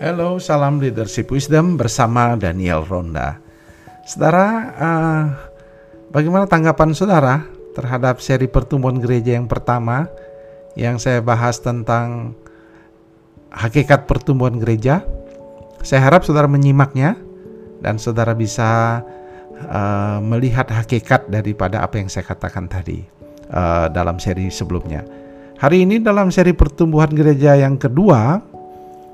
Hello, salam leadership wisdom bersama Daniel Ronda. Saudara, uh, bagaimana tanggapan saudara terhadap seri pertumbuhan gereja yang pertama yang saya bahas tentang hakikat pertumbuhan gereja? Saya harap saudara menyimaknya dan saudara bisa uh, melihat hakikat daripada apa yang saya katakan tadi uh, dalam seri sebelumnya. Hari ini dalam seri pertumbuhan gereja yang kedua,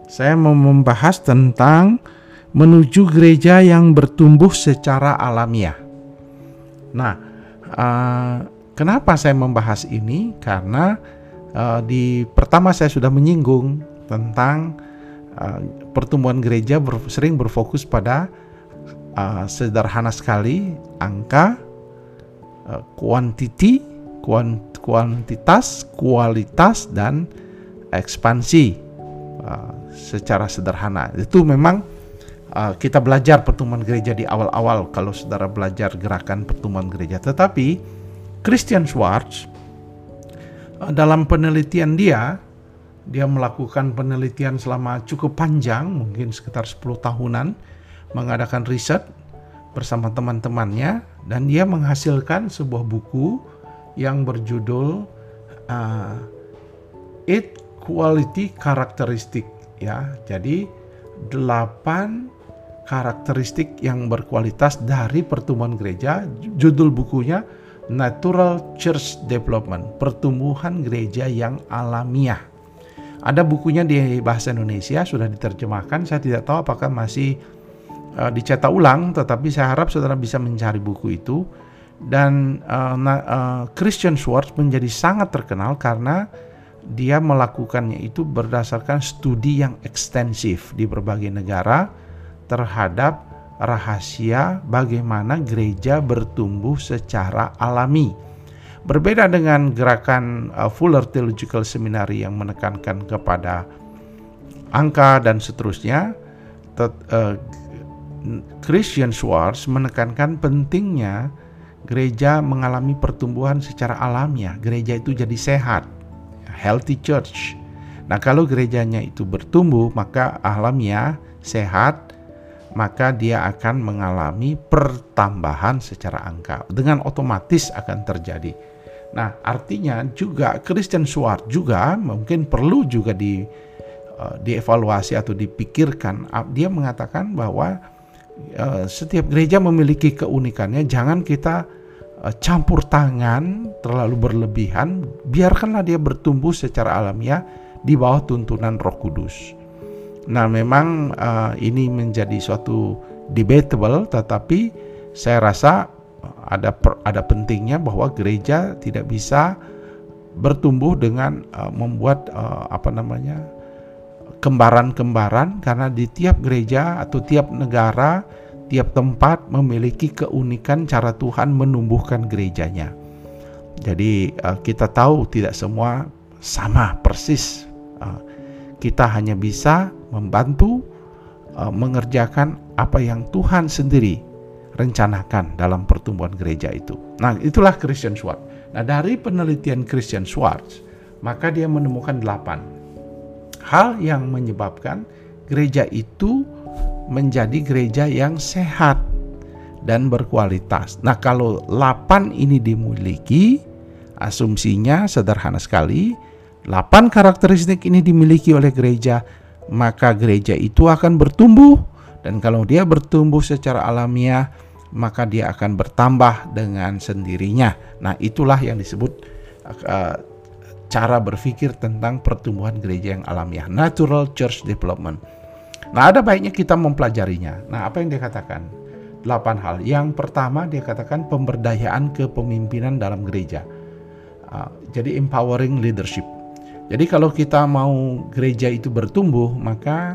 saya mau membahas tentang menuju gereja yang bertumbuh secara alamiah. Nah, uh, kenapa saya membahas ini? Karena uh, di pertama saya sudah menyinggung tentang uh, pertumbuhan gereja ber, sering berfokus pada uh, sederhana sekali angka, uh, kuantiti, kuant, kuantitas, kualitas dan ekspansi. Secara sederhana. Itu memang uh, kita belajar pertemuan gereja di awal-awal kalau saudara belajar gerakan pertemuan gereja. Tetapi Christian Schwartz uh, dalam penelitian dia dia melakukan penelitian selama cukup panjang, mungkin sekitar 10 tahunan, mengadakan riset bersama teman-temannya dan dia menghasilkan sebuah buku yang berjudul uh, Eight Quality Characteristic ya. Jadi delapan karakteristik yang berkualitas dari pertumbuhan gereja. Judul bukunya Natural Church Development, pertumbuhan gereja yang alamiah. Ada bukunya di bahasa Indonesia sudah diterjemahkan. Saya tidak tahu apakah masih uh, dicetak ulang, tetapi saya harap saudara bisa mencari buku itu. Dan uh, uh, Christian Schwartz menjadi sangat terkenal karena dia melakukannya itu berdasarkan studi yang ekstensif di berbagai negara terhadap rahasia bagaimana gereja bertumbuh secara alami. Berbeda dengan gerakan uh, Fuller Theological Seminary yang menekankan kepada angka dan seterusnya, uh, Christian Schwartz menekankan pentingnya gereja mengalami pertumbuhan secara alamiah. Gereja itu jadi sehat healthy church. Nah, kalau gerejanya itu bertumbuh, maka alamiah sehat, maka dia akan mengalami pertambahan secara angka. Dengan otomatis akan terjadi. Nah, artinya juga Christian Schwartz juga mungkin perlu juga di uh, dievaluasi atau dipikirkan. Dia mengatakan bahwa uh, setiap gereja memiliki keunikannya. Jangan kita Eh, campur tangan terlalu berlebihan, biarkanlah dia bertumbuh secara alamiah di bawah tuntunan Roh Kudus. Nah, memang uh, ini menjadi suatu debatable, tetapi saya rasa ada per, ada pentingnya bahwa gereja tidak bisa bertumbuh dengan uh, membuat uh, apa namanya kembaran-kembaran karena di tiap gereja atau tiap negara Tiap tempat memiliki keunikan cara Tuhan menumbuhkan gerejanya. Jadi uh, kita tahu tidak semua sama persis. Uh, kita hanya bisa membantu uh, mengerjakan apa yang Tuhan sendiri rencanakan dalam pertumbuhan gereja itu. Nah, itulah Christian Schwartz. Nah, dari penelitian Christian Schwartz, maka dia menemukan delapan hal yang menyebabkan gereja itu menjadi gereja yang sehat dan berkualitas. Nah, kalau 8 ini dimiliki, asumsinya sederhana sekali, 8 karakteristik ini dimiliki oleh gereja, maka gereja itu akan bertumbuh dan kalau dia bertumbuh secara alamiah, maka dia akan bertambah dengan sendirinya. Nah, itulah yang disebut uh, cara berpikir tentang pertumbuhan gereja yang alamiah, natural church development. Nah, ada baiknya kita mempelajarinya. Nah, apa yang dia katakan? Delapan hal. Yang pertama dia katakan pemberdayaan kepemimpinan dalam gereja. Uh, jadi empowering leadership. Jadi kalau kita mau gereja itu bertumbuh, maka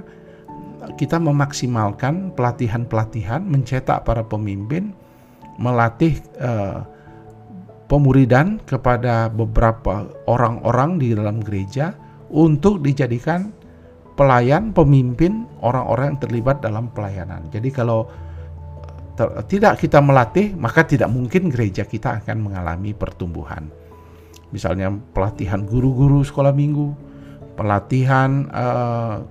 kita memaksimalkan pelatihan-pelatihan, mencetak para pemimpin, melatih uh, pemuridan kepada beberapa orang-orang di dalam gereja untuk dijadikan pelayan, pemimpin, orang-orang yang terlibat dalam pelayanan. Jadi kalau tidak kita melatih, maka tidak mungkin gereja kita akan mengalami pertumbuhan. Misalnya pelatihan guru-guru sekolah minggu, pelatihan uh,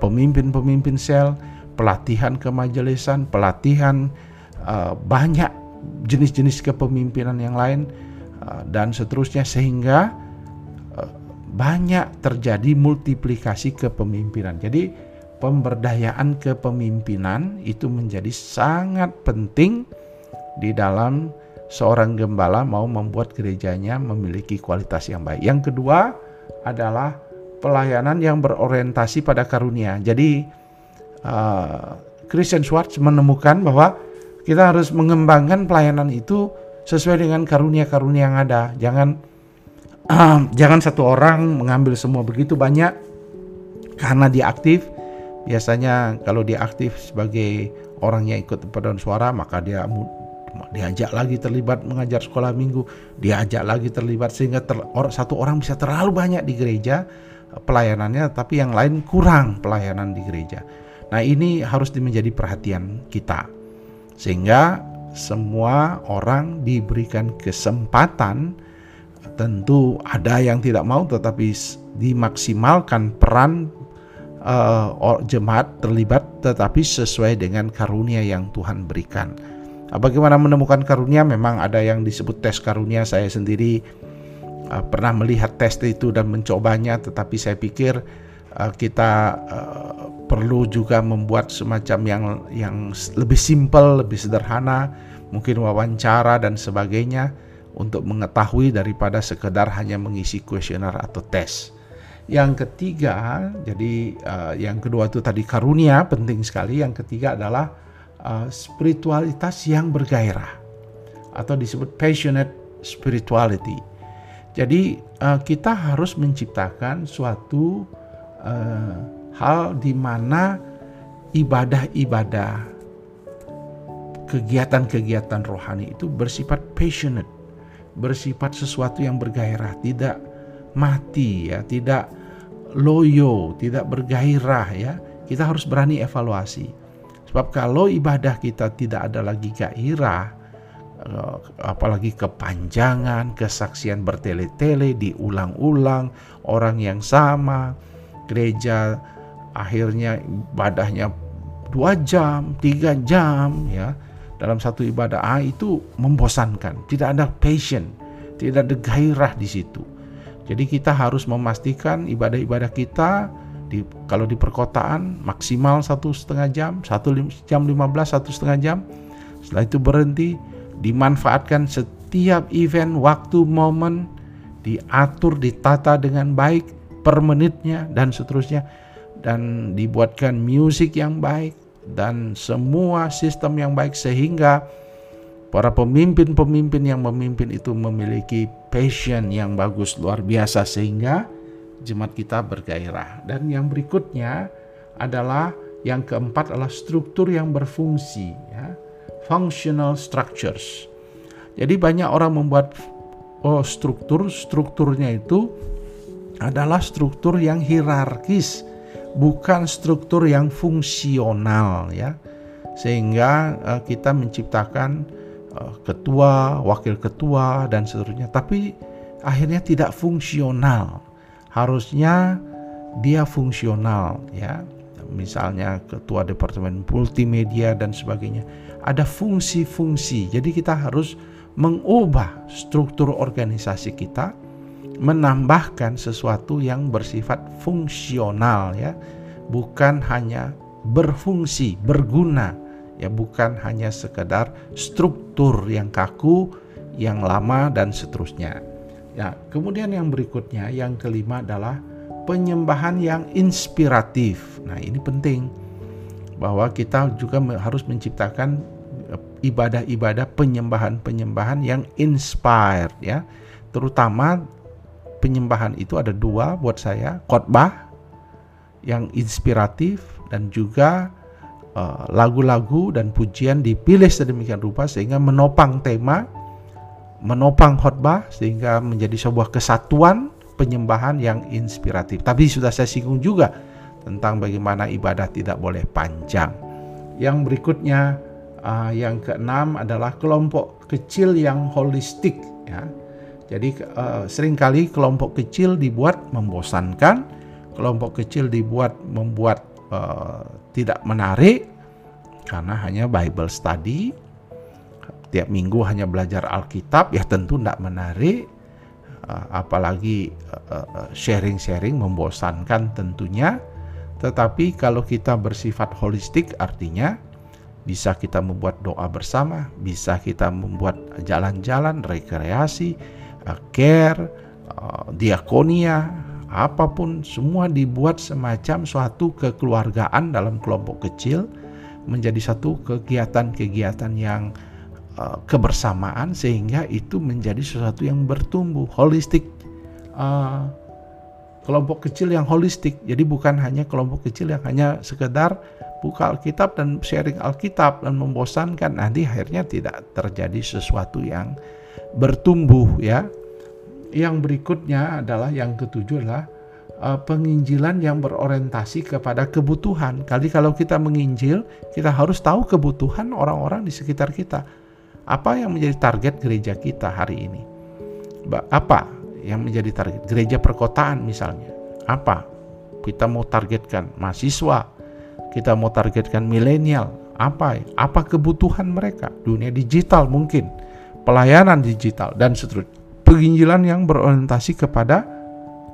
pemimpin-pemimpin sel, pelatihan kemajelisan, pelatihan uh, banyak jenis-jenis kepemimpinan yang lain uh, dan seterusnya sehingga banyak terjadi multiplikasi kepemimpinan. Jadi pemberdayaan kepemimpinan itu menjadi sangat penting di dalam seorang gembala mau membuat gerejanya memiliki kualitas yang baik. Yang kedua adalah pelayanan yang berorientasi pada karunia. Jadi uh, Christian Schwartz menemukan bahwa kita harus mengembangkan pelayanan itu sesuai dengan karunia-karunia yang ada. Jangan uh, jangan satu orang mengambil semua begitu banyak karena dia aktif. Biasanya kalau dia aktif sebagai orang yang ikut paduan suara maka dia diajak lagi terlibat mengajar sekolah minggu, diajak lagi terlibat sehingga ter, or, satu orang bisa terlalu banyak di gereja pelayanannya, tapi yang lain kurang pelayanan di gereja. Nah ini harus menjadi perhatian kita, sehingga semua orang diberikan kesempatan. Tentu ada yang tidak mau, tetapi dimaksimalkan peran uh, jemaat terlibat, tetapi sesuai dengan karunia yang Tuhan berikan. Ah, bagaimana menemukan karunia? Memang ada yang disebut tes karunia. Saya sendiri uh, pernah melihat tes itu dan mencobanya, tetapi saya pikir uh, kita uh, perlu juga membuat semacam yang yang lebih simpel, lebih sederhana, mungkin wawancara dan sebagainya untuk mengetahui daripada sekedar hanya mengisi kuesioner atau tes. Yang ketiga, jadi uh, yang kedua itu tadi karunia penting sekali. Yang ketiga adalah uh, spiritualitas yang bergairah atau disebut passionate spirituality. Jadi uh, kita harus menciptakan suatu uh, hal di mana ibadah-ibadah kegiatan-kegiatan rohani itu bersifat passionate, bersifat sesuatu yang bergairah, tidak mati ya, tidak loyo, tidak bergairah ya. Kita harus berani evaluasi Sebab kalau ibadah kita tidak ada lagi gairah, eh, apalagi kepanjangan, kesaksian bertele-tele, diulang-ulang, orang yang sama, gereja akhirnya ibadahnya dua jam, tiga jam, ya dalam satu ibadah ah, itu membosankan, tidak ada passion, tidak ada gairah di situ. Jadi kita harus memastikan ibadah-ibadah kita di, kalau di perkotaan maksimal satu setengah jam, satu jam lima belas, satu setengah jam. Setelah itu berhenti, dimanfaatkan setiap event, waktu, momen, diatur, ditata dengan baik per menitnya dan seterusnya, dan dibuatkan musik yang baik dan semua sistem yang baik sehingga para pemimpin-pemimpin yang memimpin itu memiliki passion yang bagus luar biasa sehingga jemaat kita bergairah. Dan yang berikutnya adalah yang keempat adalah struktur yang berfungsi, ya, functional structures. Jadi banyak orang membuat oh, struktur, strukturnya itu adalah struktur yang hierarkis, bukan struktur yang fungsional, ya. Sehingga uh, kita menciptakan uh, ketua, wakil ketua dan seterusnya, tapi akhirnya tidak fungsional. Harusnya dia fungsional ya. Misalnya ketua departemen multimedia dan sebagainya. Ada fungsi-fungsi. Jadi kita harus mengubah struktur organisasi kita menambahkan sesuatu yang bersifat fungsional ya bukan hanya berfungsi berguna ya bukan hanya sekedar struktur yang kaku yang lama dan seterusnya Ya, kemudian yang berikutnya, yang kelima adalah penyembahan yang inspiratif. Nah, ini penting bahwa kita juga harus menciptakan eh, ibadah-ibadah penyembahan-penyembahan yang inspired ya. Terutama penyembahan itu ada dua buat saya, khotbah yang inspiratif dan juga eh, lagu-lagu uh, dan pujian dipilih sedemikian rupa sehingga menopang tema menopang khotbah sehingga menjadi sebuah kesatuan penyembahan yang inspiratif. Tapi sudah saya singgung juga tentang bagaimana ibadah tidak boleh panjang. Yang berikutnya uh, yang keenam adalah kelompok kecil yang holistik ya. Jadi uh, sering kali kelompok kecil dibuat membosankan, kelompok kecil dibuat membuat uh, tidak menarik karena hanya Bible study. Tiap minggu hanya belajar Alkitab ya tentu tidak menarik. Uh, apalagi sharing-sharing uh, membosankan tentunya. Tetapi kalau kita bersifat holistik artinya bisa kita membuat doa bersama, bisa kita membuat jalan-jalan rekreasi, care, uh, diakonia, apa pun semua dibuat semacam suatu kekeluargaan dalam kelompok kecil menjadi satu kegiatan-kegiatan yang uh, kebersamaan sehingga itu menjadi sesuatu yang bertumbuh holistik uh, kelompok kecil yang holistik. Jadi bukan hanya kelompok kecil yang hanya sekedar buka Alkitab dan sharing Alkitab dan membosankan. Nanti akhirnya tidak terjadi sesuatu yang bertumbuh ya. Yang berikutnya adalah yang ketujuh adalah uh, penginjilan yang berorientasi kepada kebutuhan. Kali kalau kita menginjil, kita harus tahu kebutuhan orang-orang di sekitar kita. Apa yang menjadi target gereja kita hari ini? Apa yang menjadi target gereja perkotaan misalnya apa kita mau targetkan mahasiswa kita mau targetkan milenial apa apa kebutuhan mereka dunia digital mungkin pelayanan digital dan seterusnya. Penginjilan yang berorientasi kepada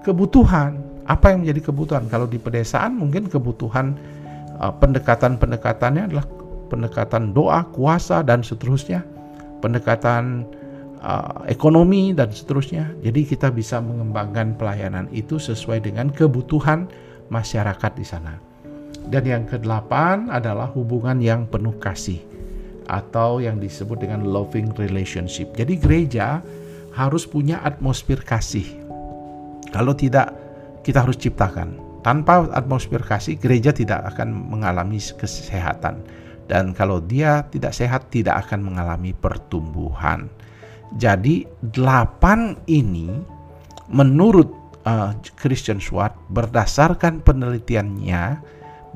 kebutuhan. Apa yang menjadi kebutuhan? Kalau di pedesaan mungkin kebutuhan uh, pendekatan-pendekatannya adalah pendekatan doa kuasa dan seterusnya. Pendekatan uh, ekonomi dan seterusnya. Jadi kita bisa mengembangkan pelayanan itu sesuai dengan kebutuhan masyarakat di sana. Dan yang kedelapan adalah hubungan yang penuh kasih atau yang disebut dengan loving relationship. Jadi gereja harus punya atmosfer kasih. Kalau tidak kita harus ciptakan. Tanpa atmosfer kasih gereja tidak akan mengalami kesehatan dan kalau dia tidak sehat tidak akan mengalami pertumbuhan. Jadi delapan ini menurut uh, Christian Schwartz berdasarkan penelitiannya,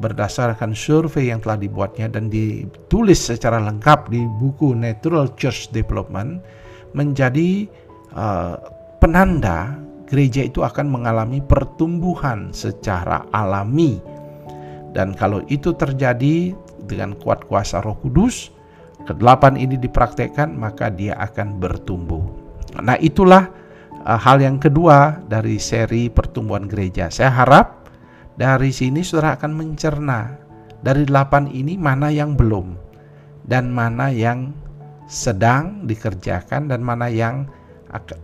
berdasarkan survei yang telah dibuatnya dan ditulis secara lengkap di buku Natural Church Development menjadi uh, penanda gereja itu akan mengalami pertumbuhan secara alami. Dan kalau itu terjadi dengan kuat kuasa Roh Kudus, kedelapan ini dipraktekkan maka dia akan bertumbuh. Nah, itulah uh, hal yang kedua dari seri pertumbuhan gereja. Saya harap dari sini saudara akan mencerna dari delapan ini mana yang belum dan mana yang sedang dikerjakan dan mana yang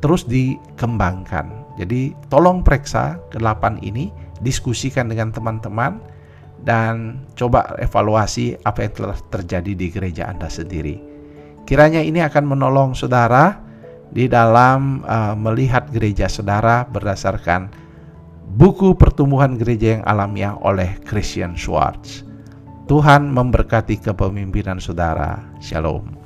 terus dikembangkan. Jadi tolong periksa kedelapan ini, diskusikan dengan teman-teman dan coba evaluasi apa yang telah terjadi di gereja Anda sendiri. Kiranya ini akan menolong saudara di dalam uh, melihat gereja saudara berdasarkan buku pertumbuhan gereja yang alamiah oleh Christian Schwartz. Tuhan memberkati kepemimpinan saudara. Shalom.